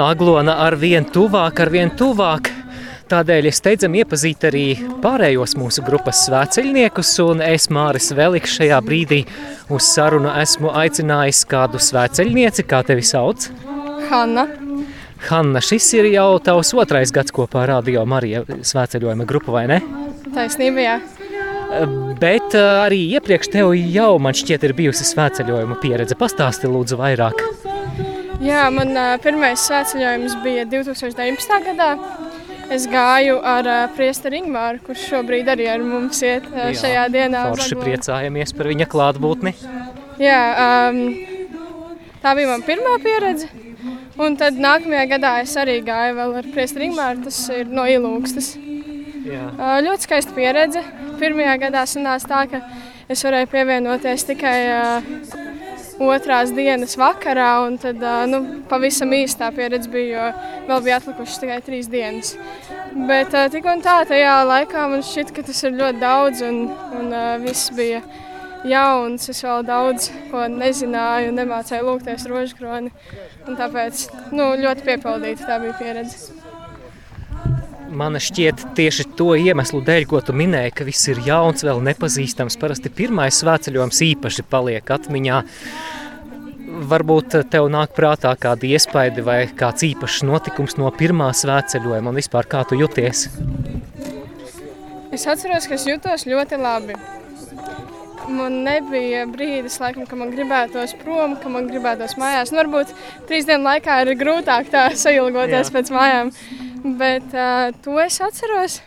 Aglona ar vien tuvāk, ar vien tuvāk. Tādēļ es steidzam iepazīt arī pārējos mūsu grupas svēceļniekus, un es Māris Veliks šajā brīdī uz sarunu esmu aicinājis kādu svēceļnieci, kā tevi sauc? Hanna. Hanna, šis ir jau tavs otrais gads kopā ar Radio Marija svēceļojuma grupu, vai ne? Taisnība, jā. Bet uh, arī iepriekš tev jau, man šķiet, ir bijusi svētceļojuma pieredze. Pastāsti lūdzu vairāk. Jā, man uh, pirmais svētceļojums bija 2019. gadā. Es gāju ar uh, priesteri Ingmāru, kurš šobrīd arī ar mums iet uh, šajā dienā. Forši Aglonu. priecājamies par viņa klātbūtni. Jā, um, tā bija mana pirmā pieredze. Un tad nākamajā gadā es arī gāju ar priesteri Ingmāru, tas ir no Ilūgstas. Jā. Uh, ļoti skaista pieredze. Pirmajā gadā sanāca tā, ka es varēju pievienoties tikai uh, otrās dienas vakarā, un tad nu, pavisam īstā pieredze bija, jo vēl bija atlikušas tikai trīs dienas. Bet tik un tā, tajā laikā man šķiet, ka tas ir ļoti daudz, un, un viss bija jauns. Es vēl daudz ko nezināju, nemācīju lūgties rožkroni, un tāpēc nu, ļoti piepildīta tā bija pieredze. Man šķiet, tieši to iemeslu dēļ, ko tu minēji, ka viss ir jauns, vēl nepazīstams. Parasti pirmais svētceļojums īpaši paliek atmiņā. Varbūt tev nāk prātā kādi iespaidi vai kāds īpašs notikums no pirmā svētceļojuma un vispār kā tu jūties? Es atceros, ka es jutos ļoti labi. Man nebija brīdis, laikam, ka man gribētos prom, ka man gribētos mājās. Nu, varbūt trīs dienu laikā ir grūtāk tā sailgoties Jā. pēc mājām. Bet uh, to es atceros.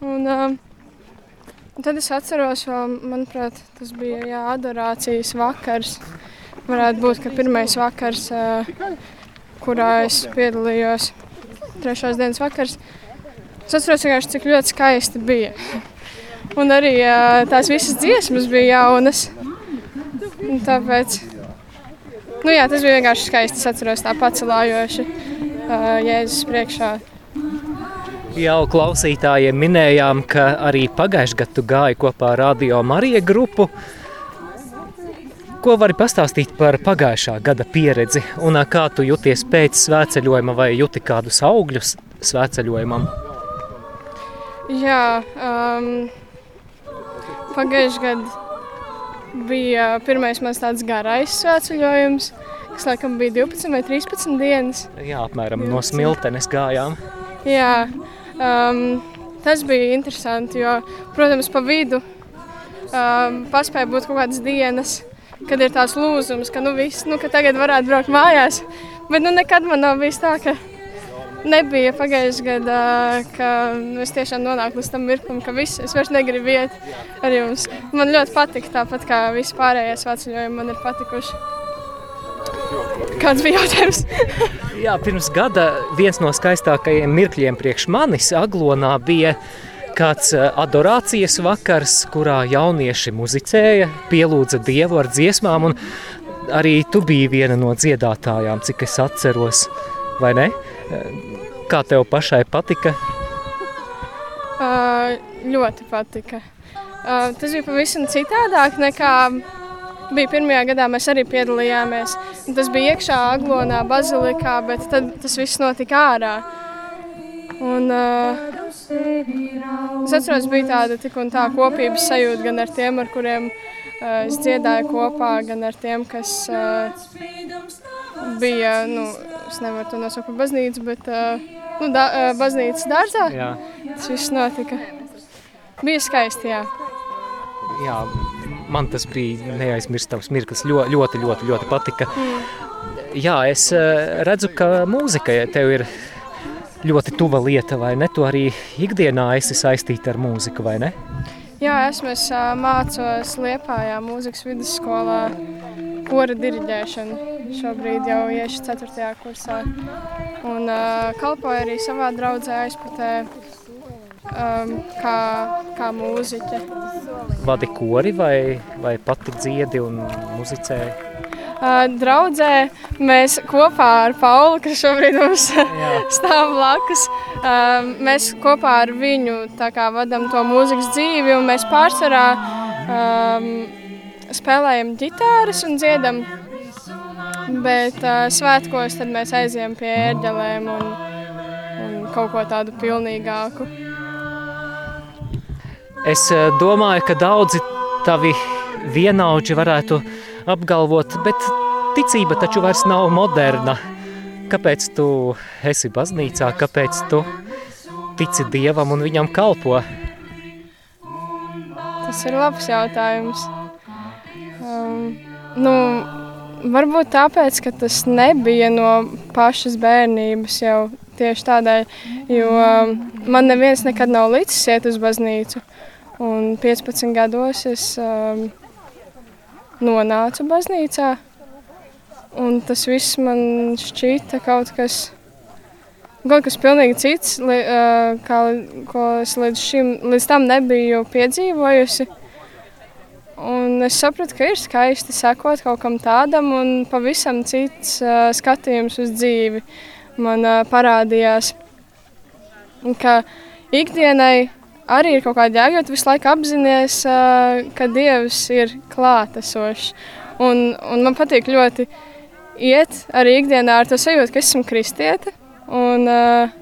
Un, uh, un tad es atceros, vēl, manuprāt, tas bija jā, adorācijas vakars. Varētu būt, ka pirmais vakars, uh, kurā es piedalījos, trešās dienas vakars. Es atceros, vienkārši, cik ļoti skaisti bija. Un arī tās visas dziesmas bija jaunas. Un tāpēc nu, jā, tas bija vienkārši skaisti. Es atceros tā pacelājoši ā, Jēzus priekšā. Jau klausītājiem minējām, ka arī pagājušajā gadā tu gāji kopā ar Radio Marija grupu. Ko vari pastāstīt par pagājušā gada pieredzi un kā tu jūties pēc svētceļojuma vai jūti kādus augļus svētceļojumam? Jā, um, pagājušajā gadā bija pirmais mans tāds garais svētceļojums, kas laikam bija 12 vai 13 dienas. Jā, apmēram no smiltenes gājām. Jā, um, tas bija interesanti, jo, protams, pa vidu um, paspēja būt kaut kādas dienas, kad ir tās lūzums, ka, nu, viss, nu, ka tagad varētu braukt mājās. Bet nu, nekad man nav bijis tā, ka nebija pagājušajā gadā, ka es tiešām nonāku līdz tam mirklim, ka viss, es vairs negribu iet ar jums. Man ļoti patika, tāpat kā visi pārējie svētceļojumi man ir patikuši. Kāds bija jautājums? Jā, pirms gada viens no skaistākajiem mirkļiem priekš manis Aglonā bija kāds eh, adorācijas vakars, kurā jaunieši muzicēja, pielūdza Dievu ar dziesmām, un arī tu biji viena no dziedātājām, cik es atceros, vai ne? Eh, Kā tev pašai patika? Uh, ļoti patika. Uh, tas bija pavisam citādāk nekā bija pirmajā gadā. Mēs arī piedalījāmies. Tas bija iekšā Aglonā, Bazilikā, bet tad tas viss notika ārā. Un, uh, es atceros, bija tāda tik un tā kopības sajūta gan ar tiem, ar kuriem uh, es dziedāju kopā, gan ar tiem, kas uh, bija, nu, es nevaru to nosaukt par baznīcu, bet uh, nu, da, uh, baznīcas dārzā. Jā, Tas viss notika. Bija skaisti, jā. jā man tas bija neaizmirstams mirklis, Ļo, ļoti, ļoti, ļoti patika. Jā, es redzu, ka mūzika tev ir ļoti tuva lieta, vai ne? Tu arī ikdienā esi saistīta ar mūziku, vai ne? Jā, esmu es mācos Liepājā mūzikas vidusskolā kora diriģēšanu. Šobrīd jau iešu 4. kursā. Un uh, kalpoju arī savā draudzē aizputē um, kā, kā mūziķe. Vadi kori vai, vai pati dziedi un muzicē? Uh, draudzē mēs kopā ar Paulu, kas šobrīd mums stāv blakus, uh, mēs kopā ar viņu tā kā vadam to mūzikas dzīvi un mēs pārsvarā um, spēlējam ģitāras un dziedam. Bet uh, svētkos mēs aizējām pie ērģelēm un, un kaut ko tādu pilnīgāku. Es domāju, ka daudzi tavi vienaudži varētu apgalvot, bet ticība taču vairs nav moderna. Kāpēc tu esi baznīcā, kāpēc tu tici Dievam un viņam kalpo? Tas ir labs jautājums. Um, nu, varbūt tāpēc, ka tas nebija no pašas bērnības jau tieši tādēļ, jo um, man neviens nekad nav licis iet uz baznīcu. Un 15 gados es um, nonācu baznīcā, un tas viss man šķita kaut kas, kaut kas pilnīgi cits, li, uh, kā, ko es līdz, šim, līdz tam nebiju piedzīvojusi. Un es sapratu, ka ir skaisti sekot kaut kam tādam, un pavisam cits uh, skatījums uz dzīvi man uh, parādījās. Un ka ikdienai arī ir kaut kāda jēga, jo tu visu laiku apzinājies, uh, ka Dievs ir klātesošs. Un, un man patīk ļoti iet arī ikdienā ar to sajūtu, ka esmu kristiete. Un, uh,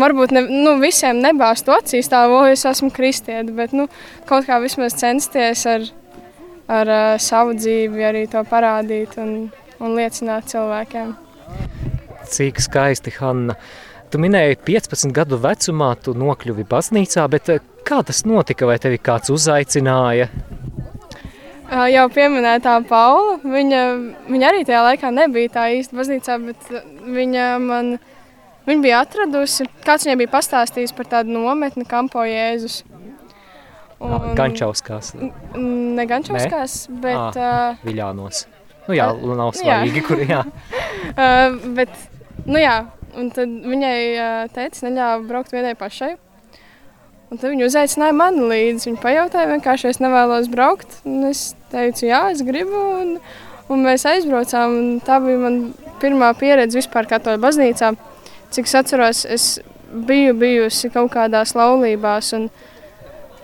varbūt ne, nu, visiem nebāzt acīs, tā, o, es esmu kristieti, bet nu, kaut kā vismaz censties ar, ar uh, savu dzīvi arī to parādīt un, un liecināt cilvēkiem. Cik skaisti, Hanna. Tu minēji, 15 gadu vecumā tu nokļuvi baznīcā, bet kā tas notika? Vai tevi kāds uzaicināja? Jau pieminētā Paula, viņa, viņa arī tajā laikā nebija tā īsti baznīcā, bet viņa man viņa bija atradusi, kāds viņai bija pastāstījis par tādu nometni Kampo Jēzus. Un, Gančauskās. Ne Gančauskās, ne? bet... À, uh, Viļānos. Nu jā, nav svarīgi, jā. kur jā. uh, bet, nu jā, un tad viņai uh, teica, neļāva braukt vienai pašai. Un tad viņa uzaicināja mani līdzi. Viņa pajautāja, vienkārši es nevēlos braukt. Un es teicu, jā, es gribu. Un, un mēs aizbraucām. Un tā bija mana pirmā pieredze vispār katoļu baznīcā. Cik es atceros, es biju bijusi kaut kādās laulībās un,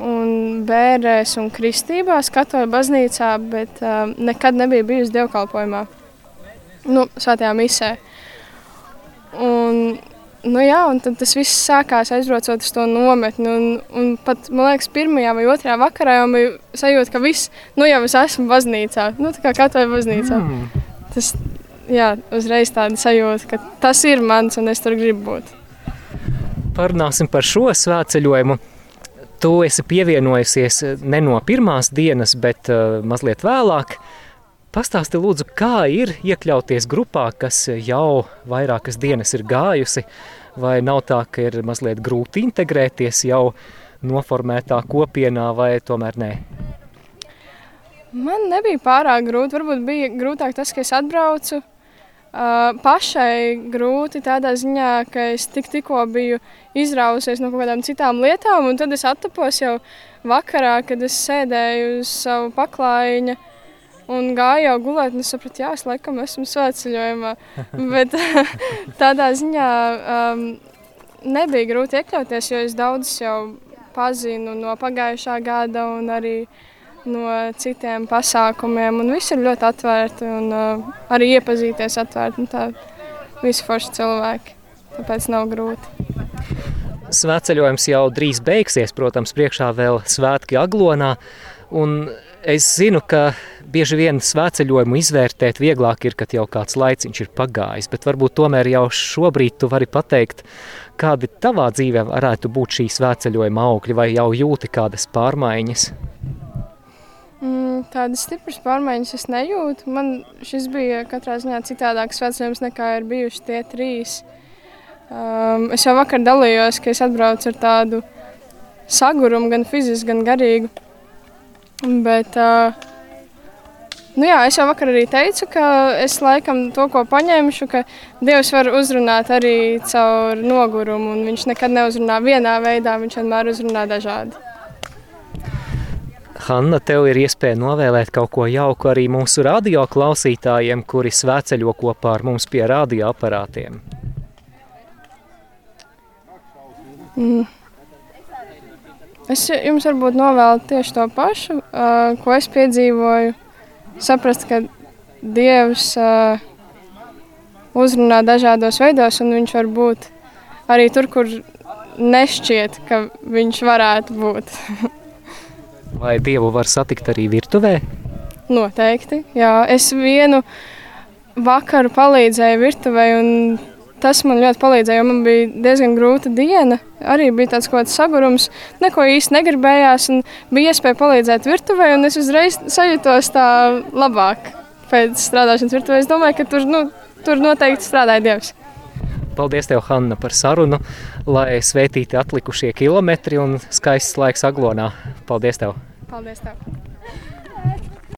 un bērēs un kristībās katoļu baznīcā, bet uh, nekad nebija bijusi dievkalpojumā, nu, svētajā misē. Un, nu jā, un tad tas viss sākās aizbraucot uz to nometni. Un, un pat, man liekas, pirmajā vai otrajā vakarā jau bija sajūta, ka viss, nu jau es esmu baznīcā, nu tā kā katoļu baznīcā. Mm. Tas, jā, uzreiz tāda sajūta, ka tas ir mans un es tur gribu būt. Parunāsim par šo svētceļojumu. Tu esi pievienojusies ne no pirmās dienas, bet uh, mazliet vēlāk. Pastāsti lūdzu, kā ir iekļauties grupā, kas jau vairākas dienas ir gājusi, vai nav tā, ka ir mazliet grūti integrēties jau noformētā kopienā, vai tomēr nē? Man nebija pārāk grūti. Varbūt bija grūtāk tas, ka es atbraucu Uh, pašai grūti tādā ziņā, ka es tik, tikko biju izrausies no kaut kādām citām lietām, un tad es attapos jau vakarā, kad es sēdēju uz savu paklājiņu un gāju jau gulēt, un es sapratu, jā, es laikam esmu svētceļojumā. Bet tādā ziņā um, nebija grūti iekļauties, jo es daudz jau pazinu no pagājušā gada un arī no citiem pasākumiem. Un viss ir ļoti atvērti un uh, arī iepazīties atvērti. Tā visi forši cilvēki, tāpēc nav grūti. Svētceļojums jau drīz beigsies, protams, priekšā vēl svētki Aglonā. Un es zinu, ka bieži vien svētceļojumu izvērtēt vieglāk ir, kad jau kāds laiciņš ir pagājis, bet varbūt tomēr jau šobrīd tu vari pateikt, kādi tavā dzīvē varētu būt šī svētceļojuma augļi, vai jau jūti kādas pārmaiņas? Mm, tādas stipras pārmaiņas es nejūtu. Man šis bija katrā ziņā citādāks vecums nekā ir bijuši tie trīs. Um, es jau vakar dalījos, ka es atbraucu ar tādu sagurumu, gan fizisku, gan garīgu. Bet, uh, nu jā, es jau vakar arī teicu, ka es laikam to, ko paņemšu, ka Dievs var uzrunāt arī caur nogurumu, viņš nekad neuzrunā vienā veidā, viņš vienmēr uzrunā dažādi. Hanna, tev ir iespēja novēlēt kaut ko jauku arī mūsu radio klausītājiem, kuri svēceļo kopā ar mums pie radioaparātiem. Mm. Es jums varbūt novēlu tieši to pašu, ko es piedzīvoju. Saprast, ka Dievs uh, uzrunā dažādos veidos, un viņš var būt arī tur, kur nešķiet, ka viņš varētu būt. Vai Dievu var satikt arī virtuvē? Noteikti. Jā, es vienu vakaru palīdzēju virtuvē, un tas man ļoti palīdzēja, jo man bija diezgan grūta diena. Arī bija tāds kaut kāds sagurums, neko īsti negribējās, un bija iespēja palīdzēt virtuvē, un es uzreiz sajūtos tā labāk pēc strādāšanas virtuvē. Es domāju, ka tur, nu, tur noteikti strādāja Dievs. Paldies, tev, Hanna, par sarunu, lai svētīti atlikušie kilometri un skaists laiks Aglonā. Paldies tev! Paldies tev!